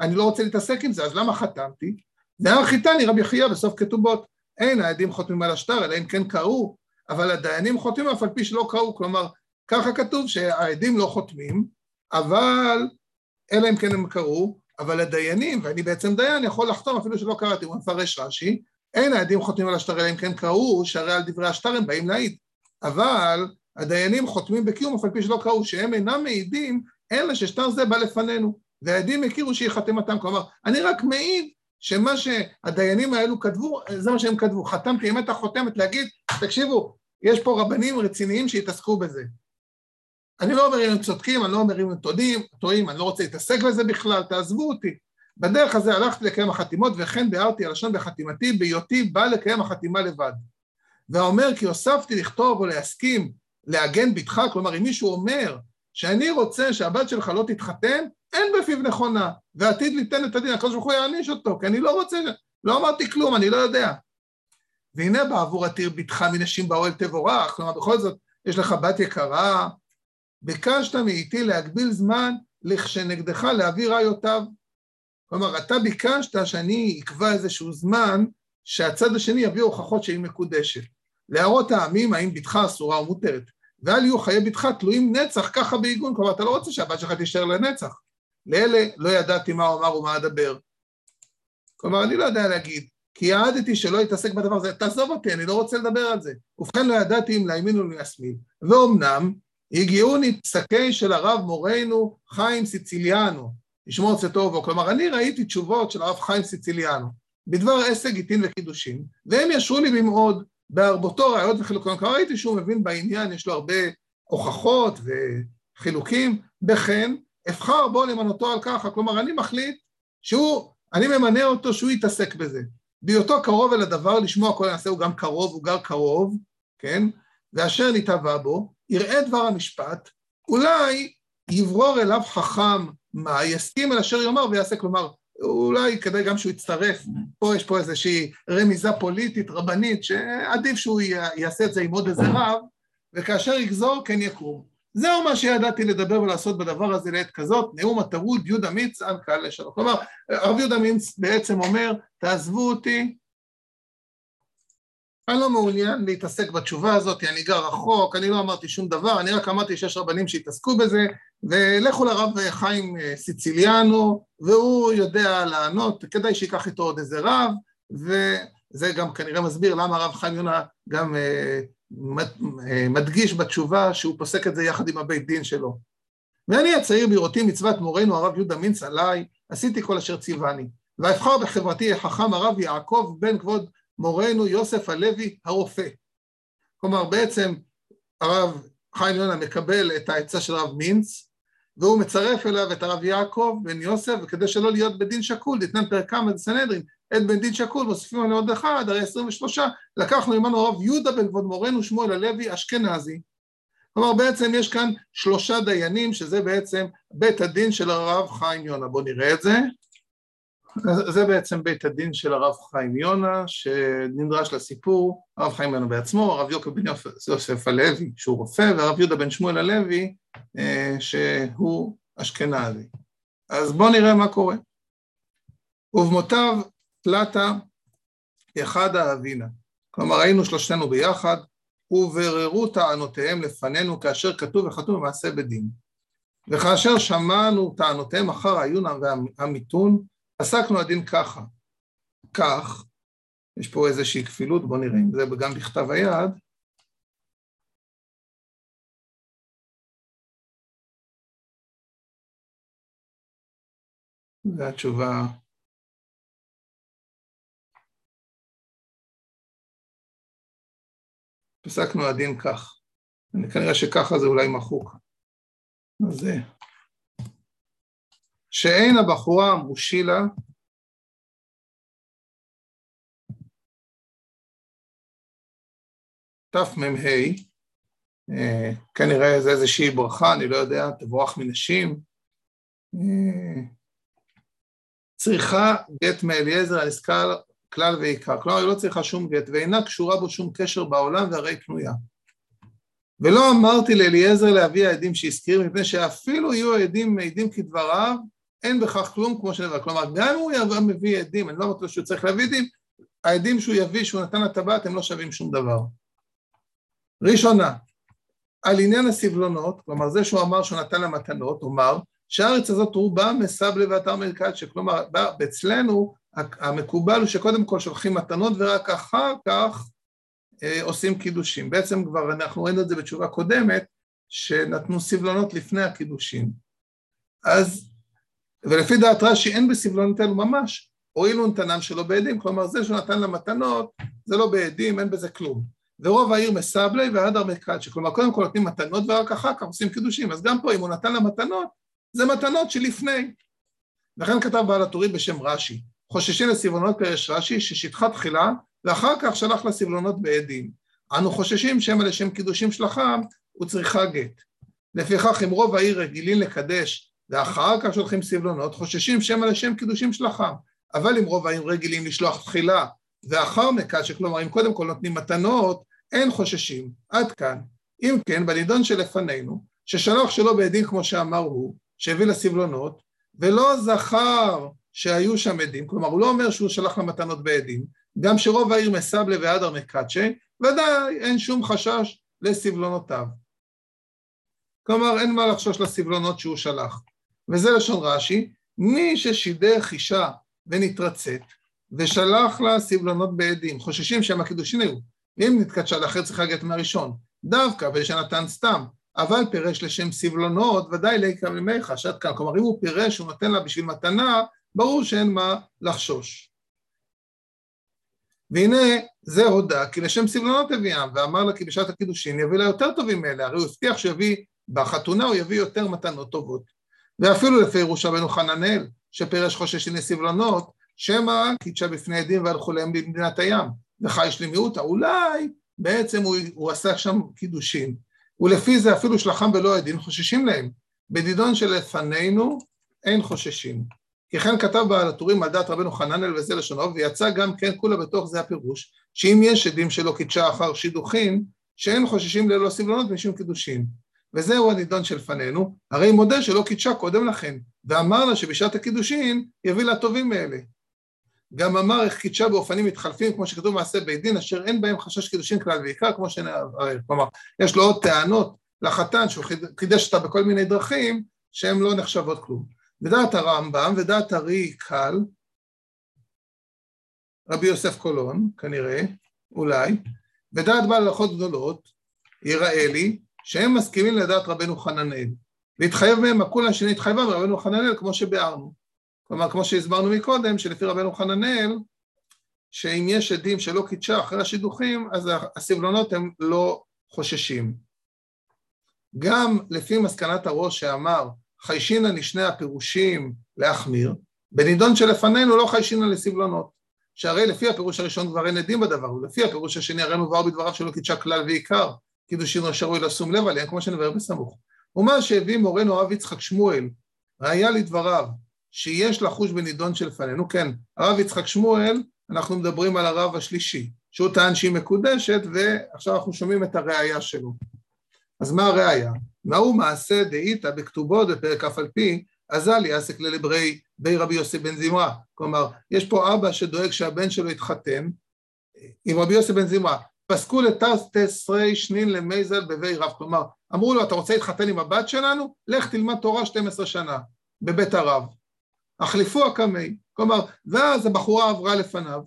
אני לא רוצה להתעסק עם זה, אז למה חתמתי? והרחיתני רבי חייא בסוף כתובות. אין העדים חותמים על השטר, אלא אם כן קראו, אבל הדיינים חותמים אף על פי שלא קראו. כלומר, ככה כתוב שהעדים לא חותמים, אבל אלא אם כן הם קראו, אבל הדיינים, ואני בעצם דיין, יכול לחתום אפילו שלא קראתי, הוא מפרש רש"י, אין העדים חותמים על השטר אלא אם כן קראו, שהרי על דברי השטר הם באים להעיד. אבל הדיינים חותמים בקיום אף על פי שלא קראו, שהם אינם מעידים, אלא ששטר זה בא לפנינו, והעדים הכירו שהיא חתימתם. כלומר, אני רק מעיד שמה שהדיינים האלו כתבו, זה מה שהם כתבו. חתמתי, אם אתה חותמת, להגיד, תקשיבו, יש פה רבנים רציניים שהתעסקו בזה. אני לא אומר אם הם צודקים, אני לא אומר אם הם טועים, טועים, אני לא רוצה להתעסק בזה בכלל, תעזבו אותי. בדרך הזה הלכתי לקיים החתימות, וכן ביארתי הלשון בחתימתי, בהיותי בא לקיים החתימה לבד. והאומר כי הוספתי לכתוב או להסכים לעגן בתך, כלומר אם מישהו אומר שאני רוצה שהבת שלך לא תתחתן, אין בפיו נכונה, ועתיד ליתן את הדין, הקדוש ברוך הוא יעניש אותו, כי אני לא רוצה, לא אמרתי כלום, אני לא יודע. והנה בעבור עתיר בתך מנשים באוהל תבורך, כלומר בכל זאת יש לך בת יקרה, ביקשת מאיתי להגביל זמן לכשנגדך להביא ראיותיו. כלומר, אתה ביקשת שאני אקבע איזשהו זמן שהצד השני יביא הוכחות שהיא מקודשת. להראות העמים האם בתך אסורה או מותרת. ואל יהיו חיי בתך תלויים נצח ככה בעיגון, כלומר אתה לא רוצה שהבת שלך תישאר לנצח. לאלה לא ידעתי מה הוא אמר ומה אדבר. כלומר, אני לא יודע להגיד, כי יעדתי שלא יתעסק בדבר הזה, תעזוב אותי, אני לא רוצה לדבר על זה. ובכן לא ידעתי אם לימין או לישמאל. ואומנם, הגיעוני פסקי של הרב מורנו חיים סיציליאנו, ישמור צאתו כלומר, אני ראיתי תשובות של הרב חיים סיציליאנו בדבר עסק, גיטין וקידושין, והם ישרו לי במאוד בהרבותו ראיות וחילוקון, כבר ראיתי שהוא מבין בעניין, יש לו הרבה הוכחות וחילוקים, בכן אבחר בו למנותו על ככה, כלומר, אני מחליט שהוא, אני ממנה אותו שהוא יתעסק בזה. בהיותו קרוב אל הדבר, לשמוע כל הנעשה, הוא גם קרוב, הוא גר קרוב, כן? ואשר נתבע בו, יראה דבר המשפט, אולי יברור אליו חכם מה, יסכים אל אשר יאמר ויעשה, כלומר, אולי כדאי גם שהוא יצטרף, פה יש פה איזושהי רמיזה פוליטית, רבנית, שעדיף שהוא יעשה את זה עם עוד איזה רב, וכאשר יגזור כן יקום. זהו מה שידעתי לדבר ולעשות בדבר הזה לעת כזאת, נאום הטרוד יהודה מיץ קהל לשלום. כלומר, הרב יהודה מיץ בעצם אומר, תעזבו אותי, אני לא מעוניין להתעסק בתשובה הזאת, אני גר רחוק, אני לא אמרתי שום דבר, אני רק אמרתי שיש רבנים שהתעסקו בזה, ולכו לרב חיים סיציליאנו, והוא יודע לענות, כדאי שייקח איתו עוד איזה רב, וזה גם כנראה מסביר למה הרב חיים יונה גם אה, מדגיש בתשובה שהוא פוסק את זה יחד עם הבית דין שלו. ואני הצעיר בראותי מצוות מורנו הרב יהודה מינץ עליי, עשיתי כל אשר ציווני. ואבחר בחברתי החכם הרב יעקב בן כבוד מורנו יוסף הלוי הרופא. כלומר, בעצם הרב חיים יונה מקבל את העצה של הרב מינץ, והוא מצרף אליו את הרב יעקב בן יוסף, וכדי שלא להיות בדין שקול, דתנן פרק כמה בסנהדרין, את בן דין שקול, מוסיפים לנו עוד אחד, הרי עשרים ושלושה, לקחנו עמנו הרב יהודה בן כבוד מורנו שמואל הלוי אשכנזי. כלומר בעצם יש כאן שלושה דיינים, שזה בעצם בית הדין של הרב חיים יונה. בואו נראה את זה. זה בעצם בית הדין של הרב חיים יונה, שנדרש לסיפור, הרב חיים יונה בעצמו, הרב יוקר בן יוסף הלוי, שהוא רופא, והרב יהודה בן שמואל הלוי, אה, שהוא אשכנזי. אז בואו נראה מה קורה. ובמותיו תלתה אחד האבינה. כלומר, היינו שלושתנו ביחד, ובררו טענותיהם לפנינו כאשר כתוב וחתום במעשה בדין. וכאשר שמענו טענותיהם אחר העיון והמיתון, עסקנו הדין ככה, כך, יש פה איזושהי כפילות, בואו נראה אם זה גם בכתב היד, והתשובה פסקנו הדין כך. כנראה שככה זה אולי מחוק. אז זה. שאין הבחורה המושילה תמ"ה, אה, כנראה זה איזושהי ברכה, אני לא יודע, תבורך מנשים, אה, צריכה גט מאליעזר הנזכר כלל ועיקר, כלומר היא לא צריכה שום גט ואינה קשורה בו שום קשר בעולם והרי קנויה. ולא אמרתי לאליעזר להביא העדים שהזכיר, מפני שאפילו יהיו העדים מעידים כדבריו, אין בכך כלום כמו שנאמר. כלומר, גם אם הוא יבוא מביא עדים, אני לא רוצה שהוא צריך להביא עדים, העדים שהוא יביא, שהוא נתן לטבעת, הם לא שווים שום דבר. ראשונה, על עניין הסבלונות, כלומר זה שהוא אמר שהוא נתן לה מתנות, הוא אמר שהארץ הזאת רובה מסבלה ואתר מלקדשה, כלומר אצלנו המקובל הוא שקודם כל שולחים מתנות ורק אחר כך אה, עושים קידושים. בעצם כבר אנחנו ראינו את זה בתשובה קודמת, שנתנו סבלונות לפני הקידושים. אז, ולפי דעת רש"י אין בסבלונות האלו ממש, הואילו נתנם שלא בעדים, כלומר זה שהוא נתן לה מתנות, זה לא בעדים, אין בזה כלום. ורוב העיר מסבלי ועד הרבה קדשי, כלומר קודם כל נותנים מתנות ורק אחר כך עושים קידושים, אז גם פה אם הוא נתן לה מתנות, זה מתנות שלפני. לכן כתב בעל הטורים בשם רש"י, חוששים לסבלונות פרש רש"י ששטחה תחילה ואחר כך שלח לסבלונות בעדים. אנו חוששים שמא לשם קידושים שלחם הוא צריכה גט. לפיכך אם רוב העיר רגילים לקדש ואחר כך שולחים סבלונות, חוששים שמא לשם קידושים שלחם. אבל אם רוב העיר רגילים לשלוח תחילה ואחר מקדש, כלומר אם קודם כל נותנים מתנות, אין חוששים. עד כאן. אם כן, בנידון שלפנינו, ששלח שלא בעדים כמו שאמר הוא, שהביא לסבלונות, ולא זכר שהיו שם עדים, כלומר הוא לא אומר שהוא שלח למתנות בעדים, גם שרוב העיר מסבלה והדר מקדשי, ודאי אין שום חשש לסבלונותיו. כלומר אין מה לחשוש לסבלונות שהוא שלח. וזה לשון רש"י, מי ששידך אישה ונתרצת, ושלח לה סבלונות בעדים, חוששים שהם הקידושין היו, אם נתקדשה לאחר צריכה גט מהראשון, דווקא ושנתן סתם, אבל פירש לשם סבלונות, ודאי ליקרא ממך, שעד כאן, כלומר אם הוא פירש, הוא נותן לה בשביל מתנה, ברור שאין מה לחשוש. והנה זה הודה, כי לשם סבלונות הביאם, ואמר לה כי בשעת הקידושין יביא לה יותר טובים מאלה, הרי הוא הבטיח שיביא, בחתונה הוא יביא יותר מתנות טובות. ואפילו לפי ירוש רבנו חננאל, שפירש חוששין לסבלונות, שמא קידשה בפני עדים והלכו להם במדינת הים, וחי שלמיותא, אולי בעצם הוא, הוא עשה שם קידושין, ולפי זה אפילו שלחם בלא עדין חוששים להם. בדידון שלפנינו אין חוששים. כי כן כתב בעל הטורים על דעת רבנו חננאל וזה לשונו, ויצא גם כן כולה בתוך זה הפירוש, שאם יש עדים שלא קידשה אחר שידוכים, שאין חוששים ללא סבלונות משום קידושין. וזהו הנידון שלפנינו, הרי מודה שלא קידשה קודם לכן, ואמר לה שבשעת הקידושין יביא לה טובים מאלה. גם אמר איך קידשה באופנים מתחלפים, כמו שכתוב מעשה בית דין, אשר אין בהם חשש קידושין כלל ועיקר, כמו שנראה, כלומר, יש לו עוד טענות לחתן שהוא חידש אותה בכל מיני דרכים, שהן לא נחשבות כלום. ודעת הרמב"ם ודעת הרי קל, רבי יוסף קולון, כנראה, אולי, ודעת בעל הלכות גדולות, יראה לי, שהם מסכימים לדעת רבנו חננאל, והתחייב מהם הכולה שנתחייבה מרבנו חננאל, כמו שביארנו. כלומר, כמו שהסברנו מקודם, שלפי רבנו חננאל, שאם יש עדים שלא קידשה אחרי השידוכים, אז הסבלונות הם לא חוששים. גם לפי מסקנת הראש שאמר, חיישינא לשני הפירושים להחמיר, בנידון שלפנינו לא חיישינא לסבלונות. שהרי לפי הפירוש הראשון כבר אין עדים בדבר, ולפי הפירוש השני הרי מובהר בדבריו שלא קידשה כלל ועיקר, קידושין ראוי לשום לב עליהם, כמו שנבהר בסמוך. ומה שהביא מורנו הרב יצחק שמואל, ראיה לדבריו, שיש לחוש בנידון שלפנינו, כן, הרב יצחק שמואל, אנחנו מדברים על הרב השלישי, שהוא טען שהיא מקודשת, ועכשיו אנחנו שומעים את הראייה שלו. אז מה הראייה? מהו מעשה דאיתא בכתובו בפרק אף על פי, אזל יעסק ללברי בי רבי יוסי בן זמרה. כלומר, יש פה אבא שדואג שהבן שלו יתחתן עם רבי יוסי בן זמרה. פסקו לתסרי שנין למייזל בבי רב. כלומר, אמרו לו, אתה רוצה להתחתן עם הבת שלנו? לך תלמד תורה 12 שנה בבית הרב. החליפו הקמי. כלומר, ואז הבחורה עברה לפניו.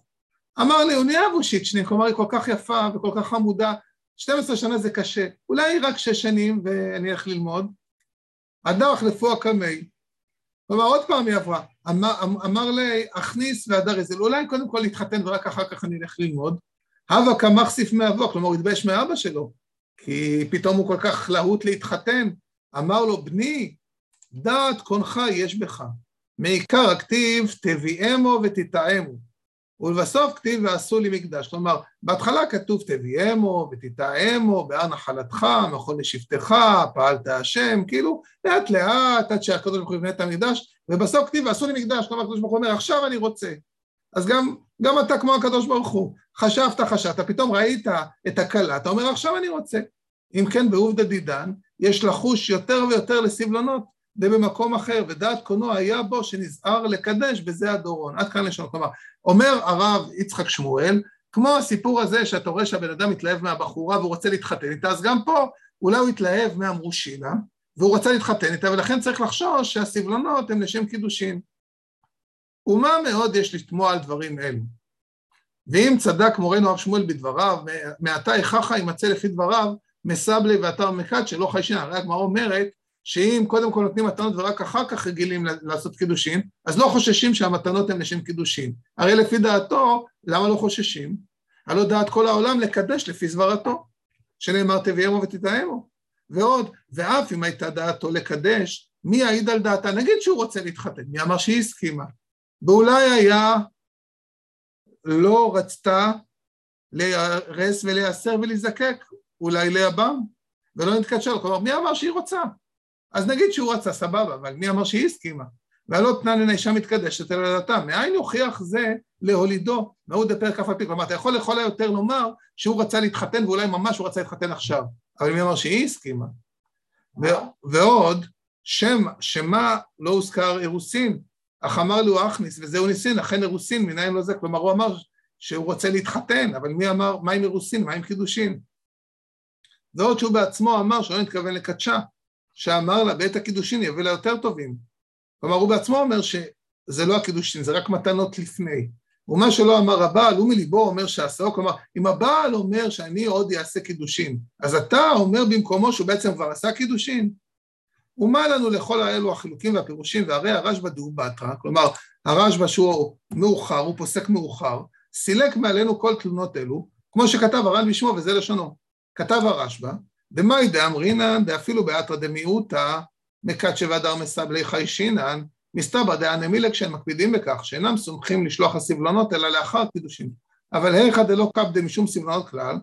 אמר לי, הוא נהיה בושיצ'ני, כלומר, היא כל כך יפה וכל כך חמודה, 12 שנה זה קשה, אולי רק 6 שנים ואני אלך ללמוד. הדר החלפו הקמי, כלומר עוד פעם היא עברה, אמר, אמר לי, אכניס והדר איזל, אולי קודם כל להתחתן ורק אחר כך אני אלך ללמוד. הווה כמחסיף מאבו, כלומר התבייש מאבא שלו, כי פתאום הוא כל כך להוט להתחתן. אמר לו, בני, דעת קונך יש בך, מעיקר הכתיב תביאמו ותתאמו. ולבסוף כתיב ועשו לי מקדש, כלומר בהתחלה כתוב תביאמו ותתאמו בהר נחלתך, מכון לשבטך, פעלת השם, כאילו לאט לאט עד שהקדוש ברוך הוא יבנה את המקדש, ובסוף כתיב ועשו לי מקדש, כלומר הקדוש ברוך הוא אומר עכשיו אני רוצה, אז גם, גם אתה כמו הקדוש ברוך הוא, חשבת חשבת, פתאום ראית את הכלה, אתה אומר עכשיו אני רוצה, אם כן בעובדא דידן יש לחוש יותר ויותר לסבלונות ובמקום אחר, ודעת קונו היה בו שנזהר לקדש בזה הדורון. עד כאן לשון. כלומר, אומר הרב יצחק שמואל, כמו הסיפור הזה שאתה רואה שהבן אדם מתלהב מהבחורה והוא רוצה להתחתן איתה, אז גם פה אולי הוא התלהב מהמרושינה, והוא רוצה להתחתן איתה, ולכן צריך לחשוש שהסבלונות הם לשם קידושין. ומה מאוד יש לתמוע על דברים אלו? ואם צדק מורנו הרב שמואל בדבריו, מעתה איככה יימצא לפי דבריו מסבלי ואתר מקד שלא חיישין, הרי הגמרא אומרת שאם קודם כל נותנים מתנות ורק אחר כך רגילים לעשות קידושין, אז לא חוששים שהמתנות הן לשם קידושין. הרי לפי דעתו, למה לא חוששים? הלא דעת כל העולם לקדש לפי סברתו, שנאמר תביאמו ותתאמו. ועוד, ואף אם הייתה דעתו לקדש, מי יעיד על דעתה? נגיד שהוא רוצה להתחתן, מי אמר שהיא הסכימה? ואולי היה, לא רצתה להיהרס ולהיאסר ולהיזקק, אולי ליבם, ולא נתקשר, כלומר, מי אמר שהיא רוצה? אז נגיד שהוא רצה, סבבה, אבל מי אמר שהיא הסכימה? והלא תנן אישה מתקדשת אלא לדתם. מאין יוכיח זה להולידו? מהו דפרק אף על פי. כלומר, אתה יכול לכל היותר לומר שהוא רצה להתחתן ואולי ממש הוא רצה להתחתן עכשיו. אבל מי אמר שהיא הסכימה? ועוד, שם, שמה לא הוזכר אירוסין, אך אמר לו אכניס וזהו ניסין, אכן אירוסין, מנין לא זה? כלומר, הוא אמר שהוא רוצה להתחתן, אבל מי אמר, מה עם אירוסין, מה עם קידושין? ועוד שהוא בעצמו אמר שלא נתכוון לקדשה, שאמר לה בעת הקידושין יביא לה יותר טובים. כלומר, הוא בעצמו אומר שזה לא הקידושין, זה רק מתנות לפני. ומה שלא אמר הבעל, הוא מליבו אומר שעשהו, כלומר, אם הבעל אומר שאני עוד אעשה קידושין, אז אתה אומר במקומו שהוא בעצם כבר עשה קידושין. ומה לנו לכל האלו החילוקים והפירושים, והרי הרשב"א דאו בתרא, כלומר, הרשב"א שהוא מאוחר, הוא פוסק מאוחר, סילק מעלינו כל תלונות אלו, כמו שכתב הר"ן בשמו, וזה לשונו. כתב הרשב"א, דמאי דאמרינן, דאפילו באתרא דמיעוטא, מקדשא והדר מסבלי חיישינן, מסתבר דאנמילק שהם מקפידים בכך, שאינם סומכים לשלוח הסבלונות, אלא לאחר קידושין. אבל היכא דלא קפדה משום סבלונות כלל,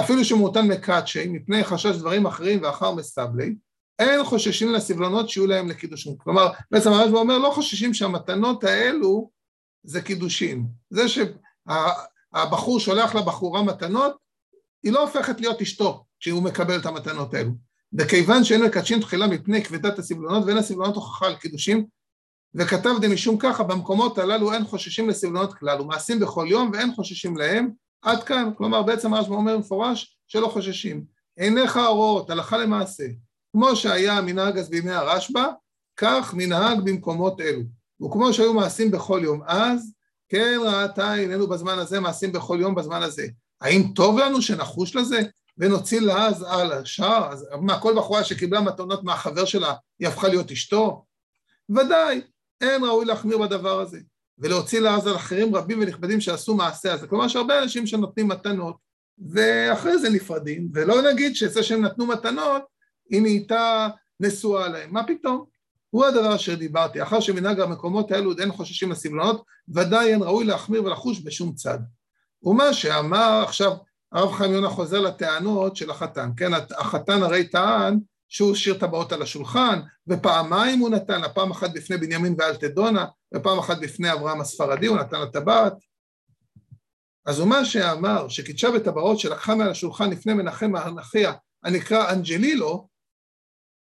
אפילו שמותן מקדשי, מפני חשש דברים אחרים ואחר מסבלי, אין חוששים לסבלונות שיהיו להם לקידושין. כלומר, בעצם הרשב"א אומר, לא חוששים שהמתנות האלו זה קידושין. זה שהבחור שולח לבחורה מתנות, היא לא הופכת להיות אשתו כשהוא מקבל את המתנות האלו. וכיוון שאין מקדשים תחילה מפני כבדת הסבלונות ואין הסבלונות הוכחה על קידושים, וכתב דמשום ככה, במקומות הללו אין חוששים לסבלונות כלל, ומעשים בכל יום ואין חוששים להם, עד כאן, כלומר בעצם הרשב"א אומר מפורש שלא חוששים. עיניך הרואות, הלכה למעשה, כמו שהיה המנהג אז בימי הרשב"א, כך מנהג במקומות אלו. וכמו שהיו מעשים בכל יום אז, כן ראתה עינינו בזמן הזה מעשים בכל יום בזמן הזה. האם טוב לנו שנחוש לזה ונוציא לעז על השאר? אז מה, כל בחורה שקיבלה מתנות מהחבר שלה, היא הפכה להיות אשתו? ודאי, אין ראוי להחמיר בדבר הזה. ולהוציא לעז על אחרים רבים ונכבדים שעשו מעשה הזה. כלומר, יש הרבה אנשים שנותנים מתנות, ואחרי זה נפרדים, ולא נגיד שזה שהם נתנו מתנות, היא נהייתה נשואה להם. מה פתאום? הוא הדבר אשר דיברתי, אחר שמנהג המקומות האלו עוד אין חוששים לסבלונות, ודאי אין ראוי להחמיר ולחוש בשום צד. ומה שאמר עכשיו הרב חיים יונה חוזר לטענות של החתן, כן, החתן הרי טען שהוא השאיר טבעות על השולחן, ופעמיים הוא נתן לה, פעם אחת בפני בנימין ואלטדונה, ופעם אחת בפני אברהם הספרדי, הוא נתן לה טבעת. אז הוא מה שאמר, שקידשה בטבעות שלקחה מעל השולחן לפני מנחם אחיה, הנקרא אנג'לילו,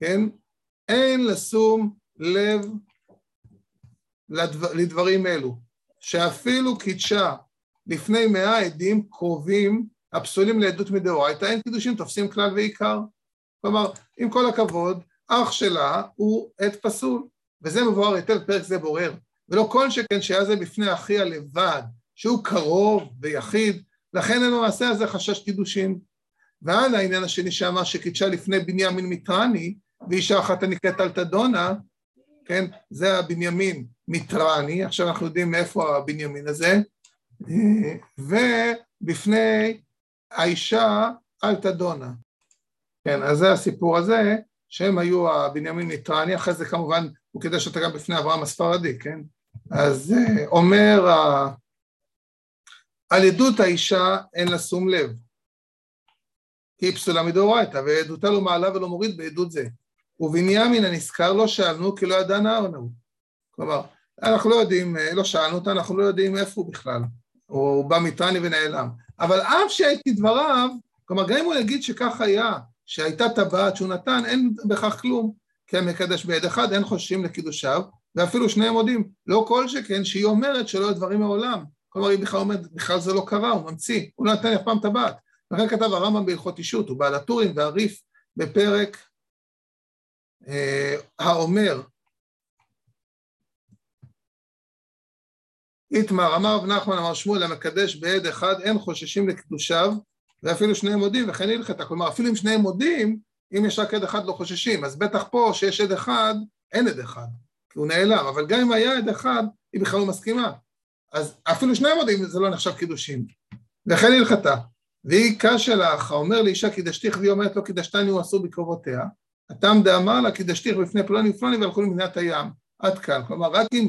כן, אין לשום לב לדבר, לדברים אלו, שאפילו קידשה לפני מאה עדים קרובים הפסולים לעדות מדאורייתא, אין קידושים תופסים כלל ועיקר. כלומר, עם כל הכבוד, אח שלה הוא עד פסול, וזה מבואר היטב פרק זה בורר. ולא כל שכן שהיה זה בפני אחיה לבד, שהוא קרוב ויחיד, לכן אין במעשה הזה חשש קידושין. ועד העניין השני שאמר שקידשה לפני בנימין מיטרני, ואישה אחת הנקראת אלטדונה, כן, זה הבנימין מיטרני, עכשיו אנחנו יודעים מאיפה הבנימין הזה, ובפני האישה אלטדונה. כן, אז זה הסיפור הזה, שהם היו הבנימין מיטרני, אחרי זה כמובן הוא קידש אותה גם בפני אברהם הספרדי, כן? אז אה, אומר, על עדות האישה אין לה שום לב, כי היא פסולה מדאורייתא, ועדותה לא מעלה ולא מוריד בעדות זה. ובנימין הנזכר לא שאלנו כי לא ידע נערנו. כלומר, אנחנו לא יודעים, אה, לא שאלנו אותה, אנחנו לא יודעים איפה הוא בכלל. הוא בא מטרני ונעלם. אבל אף שהייתי דבריו, כלומר, גם אם הוא יגיד שכך היה, שהייתה טבעת שהוא נתן, אין בכך כלום. כי המקדש ביד אחד אין חוששים לקידושיו, ואפילו שניהם מודים. לא כל שכן שהיא אומרת שלא היו דברים מעולם. כלומר, היא בכלל אומרת, בכלל זה לא קרה, הוא ממציא, הוא לא נתן אף פעם טבעת. לכן כתב הרמב"ם בהלכות אישות, הוא בעל הטורים והריף בפרק האומר, איתמר, אמר רב נחמן, אמר שמואל, המקדש בעד אחד, אין חוששים לקדושיו, ואפילו שניהם מודים, וכן הלכתה. כלומר, אפילו אם שניהם מודים, אם יש רק עד אחד לא חוששים. אז בטח פה, שיש עד אחד, אין עד אחד, כי הוא נעלם. אבל גם אם היה עד אחד, היא בכלל לא מסכימה. אז אפילו שניהם מודים, זה לא נחשב קידושין. וכן הלכתה. והיא קשה לך, האומר לאישה קידשתיך, והיא אומרת לו קידשתני הוא אסור בקרובותיה. התם דאמר לה קידשתיך בפני פלוני ופלוני והלכו למדינת הים. עד כאן. כלומר, רק אם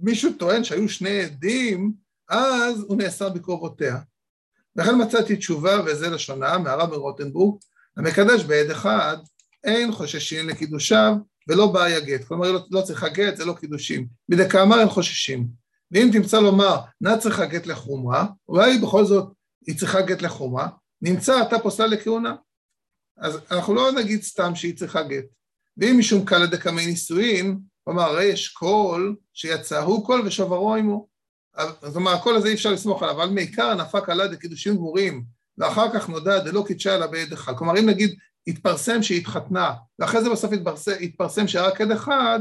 מישהו טוען שהיו שני עדים, אז הוא נאסר בקרובותיה. לכן מצאתי תשובה, וזה לשונה, מהרב מרוטנבורג, המקדש בעד אחד, אין חוששים לקידושיו ולא בעיה גט. כלומר, לא, לא צריכה גט, זה לא קידושים. בדקאמר אין חוששים. ואם תמצא לומר, נמי צריכה גט לחומרה, אולי בכל זאת היא צריכה גט לחומרה, נמצא אתה פוסלה לכהונה. אז אנחנו לא נגיד סתם שהיא צריכה גט. ואם משום קלא דקמי נישואין, כלומר, הרי יש קול שיצא הוא קול ושוברו עמו. זאת אומרת, הקול הזה אי אפשר לסמוך עליו, אבל מעיקר נפק קלא דקידושין גמורים, ואחר כך נודע דלא קידשה אלא בעד אחד. כלומר, אם נגיד התפרסם שהיא התחתנה, ואחרי זה בסוף התפרסם, התפרסם שרק עד אחד,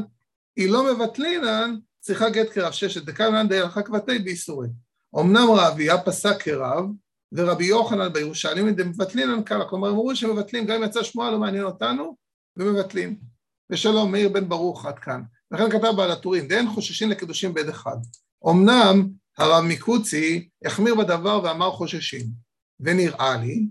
היא לא מבטלינן, צריכה גט כרב ששת דקאמנן דהלכה כבתי באיסורי. אמנם רביה פסק כרב, ורבי יוחנן בירושלים מבטלינן קלה, כלומר הם אמרו שמבטלים, גם אם יצא שמועה לא מעניין אותנו, ומבטלים. ושלום, מאיר בן ברוך, עד כאן. לכן כתב בעל הטורים, ואין חוששים לקידושים בעד אחד. אמנם הרב מקוצי החמיר בדבר ואמר חוששים, ונראה לי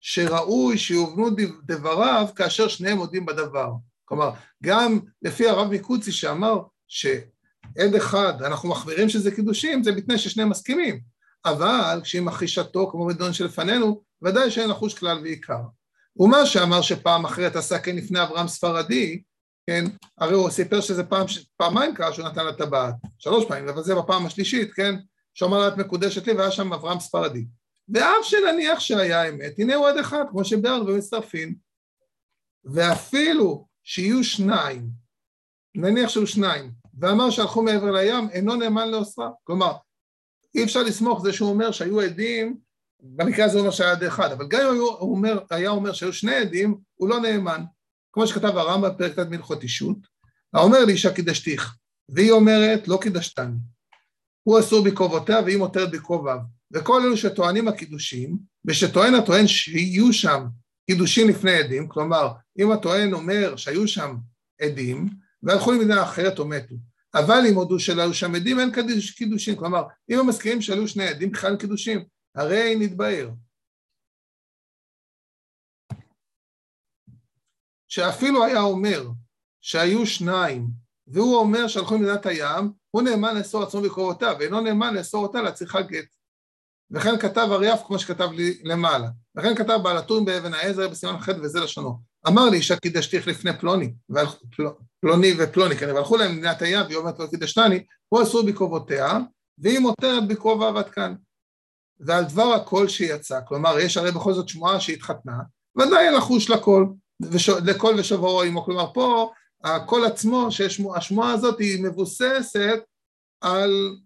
שראוי שיובנו דבריו כאשר שניהם מודים בדבר. כלומר, גם לפי הרב מקוצי שאמר שעד אחד, אנחנו מחמירים שזה קידושים, זה בתנאי ששניהם מסכימים, אבל כשהיא מכחישתו, כמו בדיון שלפנינו, ודאי שאין לחוש כלל ועיקר. ומה שאמר שפעם אחרת עשה כן לפני אברהם ספרדי, כן, הרי הוא סיפר שזה פעם, פעמיים קרה שהוא נתן לה טבעת, שלוש פעמים, אבל זה בפעם השלישית, כן, שאמר לה את מקודשת לי והיה שם אברהם ספרדי. ואף שנניח שהיה אמת, הנה הוא עד אחד, כמו שביארנו ומצטרפים. ואפילו שיהיו שניים, נניח שהיו שניים, ואמר שהלכו מעבר לים, אינו נאמן לאוסרה. כלומר, אי אפשר לסמוך זה שהוא אומר שהיו עדים, במקרה הזה הוא אומר שהיה עד אחד, אבל גם אם הוא אומר, היה אומר שהיו שני עדים, הוא לא נאמן. כמו שכתב הרמב"ם בפרק ט' מלכות אישות, האומר לאישה קידשתיך, והיא אומרת לא קידשתני. הוא אסור בקרובותיה והיא מותרת בקרוביו. וכל אלו שטוענים הקידושים, ושטוען הטוען שיהיו שם קידושים לפני עדים, כלומר, אם הטוען אומר שהיו שם עדים, והלכו למדינה אחרת או מתו, אבל אם הודו שלא היו שם עדים, אין קידושים, כלומר, אם הם מסכימים שהיו שני עדים, בכלל קידושים, הרי נתבהר. שאפילו היה אומר שהיו שניים, והוא אומר שהלכו למדינת הים, הוא נאמן לאסור עצמו בקרובותיו, ואינו נאמן לאסור אותה להצליחה גט. וכן כתב אריאף כמו שכתב לי למעלה. וכן כתב בעל הטורים באבן העזר בסימן ח' וזה לשונו. אמר לי אישה קידשתיך לפני פלוני, פלוני ופלוני, כן, והלכו להם למדינת הים, והיא אומרת לו קידשתני, הוא אסור בקרובותיה, והיא מותרת בקרוביו עד כאן. ועל דבר הקול שיצא, כלומר, יש הרי בכל זאת שמועה שהתחתנה, ודאי לחוש לקול, וש... לקול ושוברו עמו, כלומר, פה הקול עצמו, שהשמועה הזאת היא מבוססת על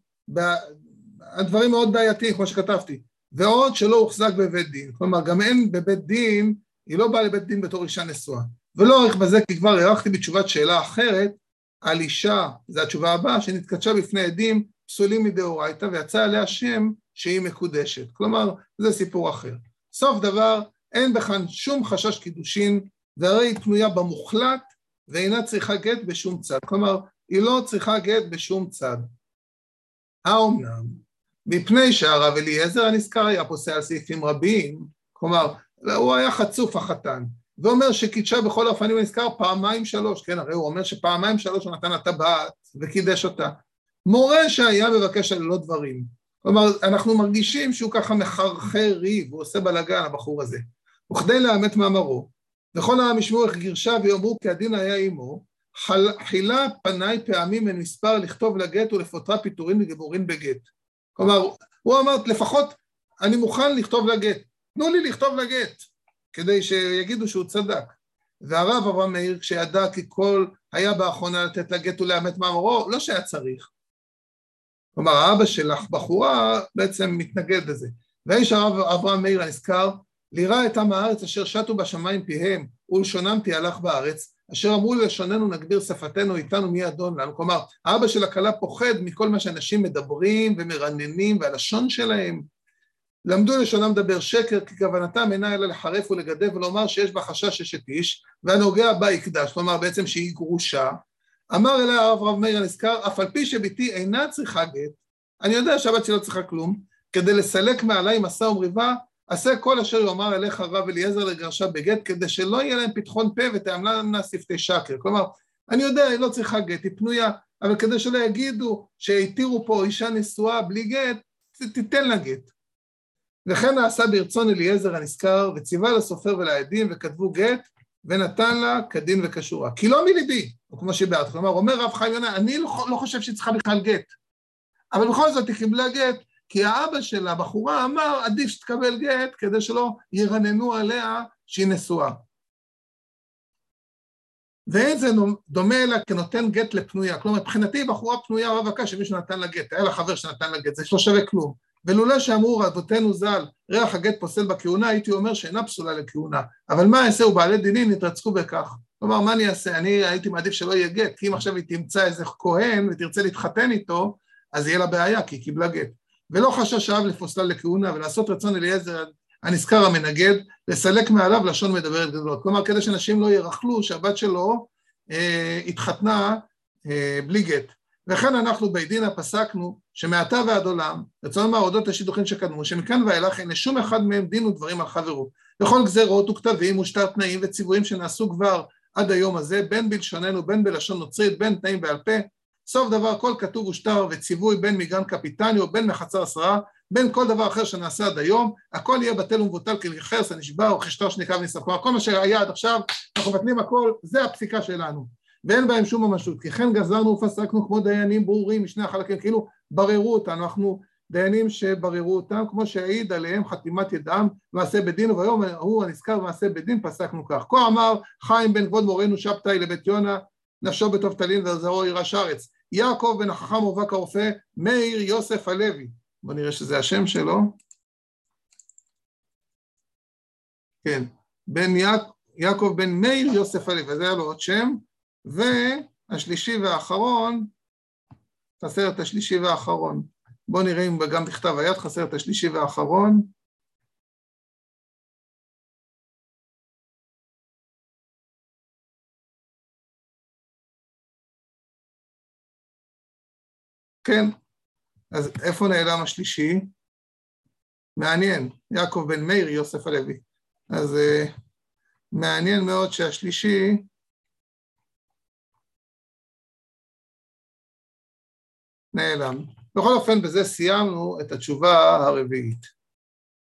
הדברים מאוד בעייתיים, כמו שכתבתי. ועוד שלא הוחזק בבית דין. כלומר, גם אין בבית דין, היא לא באה לבית דין בתור אישה נשואה. ולא אורך בזה, כי כבר הארכתי בתשובת שאלה אחרת, על אישה, זו התשובה הבאה, שנתקדשה בפני עדים פסולים מדאורייתא, ויצא עליה שם שהיא מקודשת. כלומר, זה סיפור אחר. סוף דבר, אין בכאן שום חשש קידושין, והרי היא פנויה במוחלט, ואינה צריכה גט בשום צד. כלומר, היא לא צריכה גט בשום צד. האומנם? מפני שהרב אליעזר הנזכר היה פוסע על סעיפים רבים, כלומר, הוא היה חצוף החתן, ואומר שקידשה בכל האופנים הנזכר פעמיים שלוש, כן, הרי הוא אומר שפעמיים שלוש הוא נתן לה טבעת וקידש אותה. מורה שהיה מבקש על לא דברים. כלומר, אנחנו מרגישים שהוא ככה מחרחר ריב, הוא עושה בלאגן, הבחור הזה. וכדי לאמת מאמרו, וכל העם ישמעו איך גירשה ויאמרו כי הדין היה עמו, חילה פניי פעמים מן מספר לכתוב לגט ולפוטרה פיטורין וגירושין בגט. כלומר, הוא אמר, לפחות אני מוכן לכתוב לגט, תנו לי לכתוב לגט, כדי שיגידו שהוא צדק. והרב אברהם מאיר, כשידע כי כל היה באחרונה לתת לגט ולאמת מאמרו, לא שהיה צריך. כלומר, האבא שלך, בחורה, בעצם מתנגד לזה. והאיש הרב אברהם מאיר הנזכר, לירא את עם הארץ אשר שטו בשמיים פיהם, ולשונם תהלך בארץ, אשר אמרו ללשוננו נגביר שפתנו איתנו מי אדון לנו. כלומר, האבא של הכלה פוחד מכל מה שאנשים מדברים ומרננים והלשון שלהם. למדו לשונם לדבר שקר, כי כוונתם אינה אלא לחרף ולגדף ולומר שיש בה חשש אשת איש, והנוגע בה יקדש, כלומר בעצם שהיא גרושה. אמר אליה הרב רב מאיר הנזכר, אף על פי שבתי אינה צריכה גט, אני יודע שהבת שלי לא צריכה כלום, כדי לסלק מעליי מסע ומריבה, עשה כל אשר יאמר אליך רב אליעזר לגרשה בגט, כדי שלא יהיה להם פתחון פה ותאמלנה שפתי שקר. כלומר, אני יודע, היא לא צריכה גט, היא פנויה, אבל כדי שלא יגידו שהתירו פה אישה נשואה בלי גט, תיתן לה גט. וכן נעשה ברצון אליעזר הנזכר, וציווה לסופר ולעדים, וכתבו גט, ונתן לה כדין וכשורה. כי לא מליבי, או כמו שבאת, כלומר, אומר רב חיים יונה, אני לא, לא חושב שהיא צריכה בכלל גט. אבל בכל זאת היא קיבלה גט, כי האבא של הבחורה אמר, עדיף שתקבל גט כדי שלא ירננו עליה שהיא נשואה. ואין זה דומה אלא כנותן גט לפנויה. כלומר, מבחינתי בחורה פנויה רווקה שמישהו נתן לה גט, היה לה חבר שנתן לה גט, זה לא שווה כלום. ולולא שאמרו רבותינו ז"ל, ריח הגט פוסל בכהונה, הייתי אומר שאינה פסולה לכהונה. אבל מה יעשהו בעלי דינים, יתרצקו בכך. כלומר, מה אני אעשה? אני הייתי מעדיף שלא יהיה גט, כי אם עכשיו היא תמצא איזה כהן ותרצה להתחתן איתו, אז יהיה לה בעיה, כי היא קיבלה גט. ולא חשש האב לפוסלה לכהונה ולעשות רצון אליעזר הנזכר המנגד, לסלק מעליו לשון מדברת גדולות. כלומר, כדי שאנשים לא ירכלו שהבת שלו אה, התחתנה אה, בלי גט. וכן אנחנו בית דינה פסקנו שמעתה ועד עולם, רצון אודות השידוכים שקדמו, שמכאן ואילך אין לשום אחד מהם דין ודברים על חברו. בכל גזרות וכתבים ושטר תנאים וציוויים שנעשו כבר עד היום הזה, בין בלשוננו, בין בלשון נוצרית, בין תנאים בעל פה, סוף דבר כל כתוב ושטר וציווי בין מגן קפיטני או בין מחצר עשרה, בין כל דבר אחר שנעשה עד היום, הכל יהיה בטל ומבוטל כחרס הנשבע או כשטר שנקרא. כלומר, כל מה שהיה עד עכשיו, אנחנו מבטלים הכל, זה הפסיקה שלנו. ואין בהם שום ממשות, כי כן גזרנו ופסקנו כמו דיינים ברורים משני החלקים, כאילו בררו אותנו, אנחנו דיינים שבררו אותם, כמו שהעיד עליהם חתימת ידם מעשה בדין, וביום ההוא הנזכר במעשה בדין פסקנו כך. כה אמר חיים בן כבוד מורנו שבתאי לבית יונה, נפשו בטוב טלין וזרעו ירש ארץ. יעקב בן החכם ובק הרופא, מאיר יוסף הלוי. בואו נראה שזה השם שלו. כן, בן יעק, יעקב בן מאיר יוסף הלוי, אז היה לו עוד שם. והשלישי והאחרון, חסר את השלישי והאחרון. בואו נראה אם גם בכתב היד חסר את השלישי והאחרון. כן, אז איפה נעלם השלישי? מעניין, יעקב בן מאיר יוסף הלוי. אז uh, מעניין מאוד שהשלישי נעלם. בכל אופן, בזה סיימנו את התשובה הרביעית.